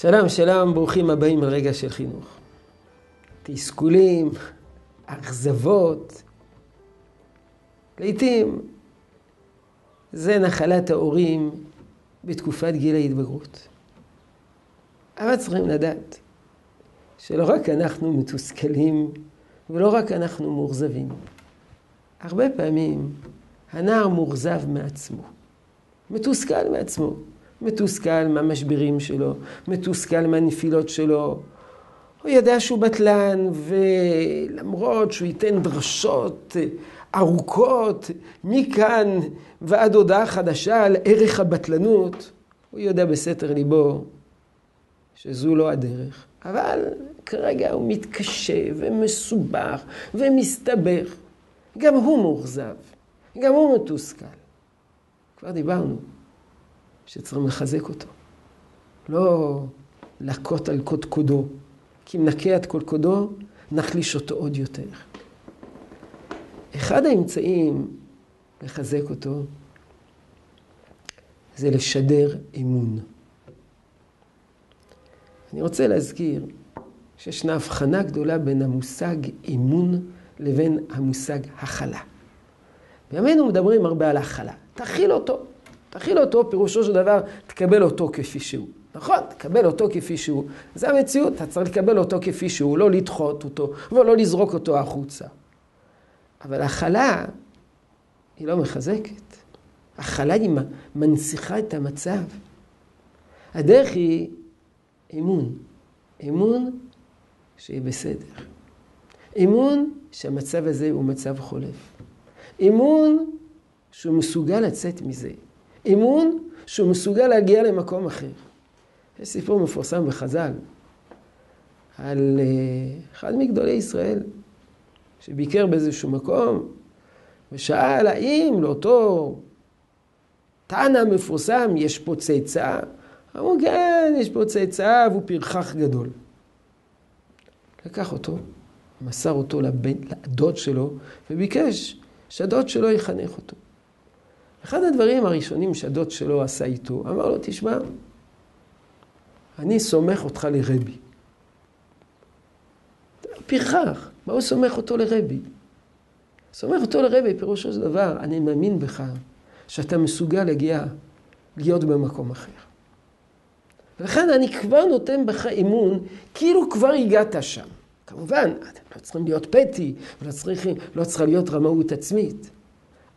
שלום, שלום, ברוכים הבאים לרגע של חינוך. תסכולים, אכזבות, לעתים זה נחלת ההורים בתקופת גיל ההתבגרות. אבל צריכים לדעת שלא רק אנחנו מתוסכלים ולא רק אנחנו מאוכזבים. הרבה פעמים הנער מאוכזב מעצמו, מתוסכל מעצמו. מתוסכל מהמשברים שלו, מתוסכל מהנפילות שלו. הוא יודע שהוא בטלן, ולמרות שהוא ייתן דרשות ארוכות מכאן ועד הודעה חדשה על ערך הבטלנות, הוא יודע בסתר ליבו שזו לא הדרך. אבל כרגע הוא מתקשה ומסובך ומסתבך. גם הוא מאוכזב, גם הוא מתוסכל. כבר דיברנו. שצריכים לחזק אותו. לא להכות על קודקודו, כי אם נכה את קודקודו, נחליש אותו עוד יותר. אחד האמצעים לחזק אותו זה לשדר אמון. אני רוצה להזכיר שישנה הבחנה גדולה בין המושג אמון לבין המושג הכלה. בימינו מדברים הרבה על הכלה. תכיל אותו. תכיל אותו, פירושו של דבר, תקבל אותו כפי שהוא. נכון, תקבל אותו כפי שהוא. זה המציאות, אתה צריך לקבל אותו כפי שהוא, לא לדחות אותו ולא לזרוק אותו החוצה. אבל הכלה היא לא מחזקת. הכלה היא מנציחה את המצב. הדרך היא אמון. אמון שיהיה בסדר. אמון שהמצב הזה הוא מצב חולף. אמון שהוא מסוגל לצאת מזה. אמון שהוא מסוגל להגיע למקום אחר. יש סיפור מפורסם בחז"ל על אה, אחד מגדולי ישראל שביקר באיזשהו מקום ושאל האם לאותו תנא מפורסם יש פה צאצא? אמרו כן, יש פה צאצא והוא פרחח גדול. לקח אותו, מסר אותו לדוד שלו וביקש שהדוד שלו יחנך אותו. אחד הדברים הראשונים שהדוד שלו עשה איתו, אמר לו, תשמע, אני סומך אותך לרבי. פרחח, מה הוא סומך אותו לרבי? סומך אותו לרבי, פירושו של דבר, אני מאמין בך שאתה מסוגל להגיע, להיות במקום אחר. ולכן אני כבר נותן בך אמון, כאילו כבר הגעת שם. כמובן, אתם לא צריכים להיות פטי, ולא צריכים, לא צריכה להיות רמאות עצמית.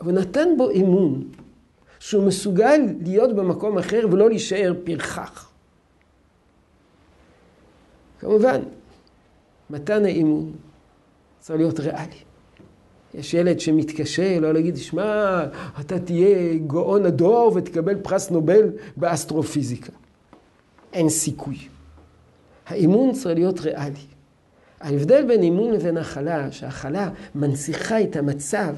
אבל נתן בו אמון, שהוא מסוגל להיות במקום אחר ולא להישאר פרחח. כמובן, מתן האמון צריך להיות ריאלי. יש ילד שמתקשה, לא להגיד, שמע, אתה תהיה גאון הדור ותקבל פרס נובל באסטרופיזיקה. אין סיכוי. האמון צריך להיות ריאלי. ההבדל בין אמון לבין הכלה, שהכלה מנציחה את המצב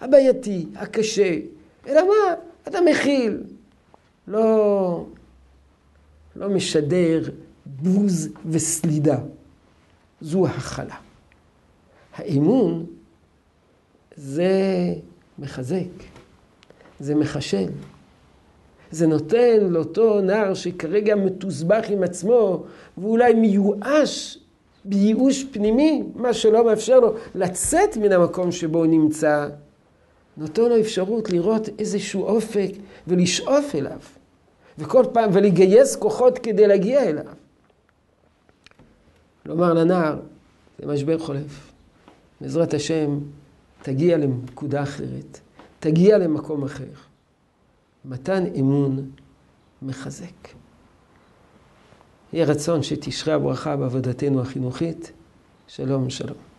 הבעייתי, הקשה, אלא מה? אתה מכיל. לא, לא משדר בוז וסלידה. זו הכלה. האמון זה מחזק, זה מחשל. זה נותן לאותו נער שכרגע מתוסבך עם עצמו ואולי מיואש בייאוש פנימי, מה שלא מאפשר לו לצאת מן המקום שבו הוא נמצא, נותן לו אפשרות לראות איזשהו אופק ולשאוף אליו. וכל פעם, ולגייס כוחות כדי להגיע אליו. לומר לנער, זה משבר חולף. בעזרת השם, תגיע לנקודה אחרת, תגיע למקום אחר. מתן אמון מחזק. יהיה רצון שתשרה הברכה בעבודתנו החינוכית. שלום שלום.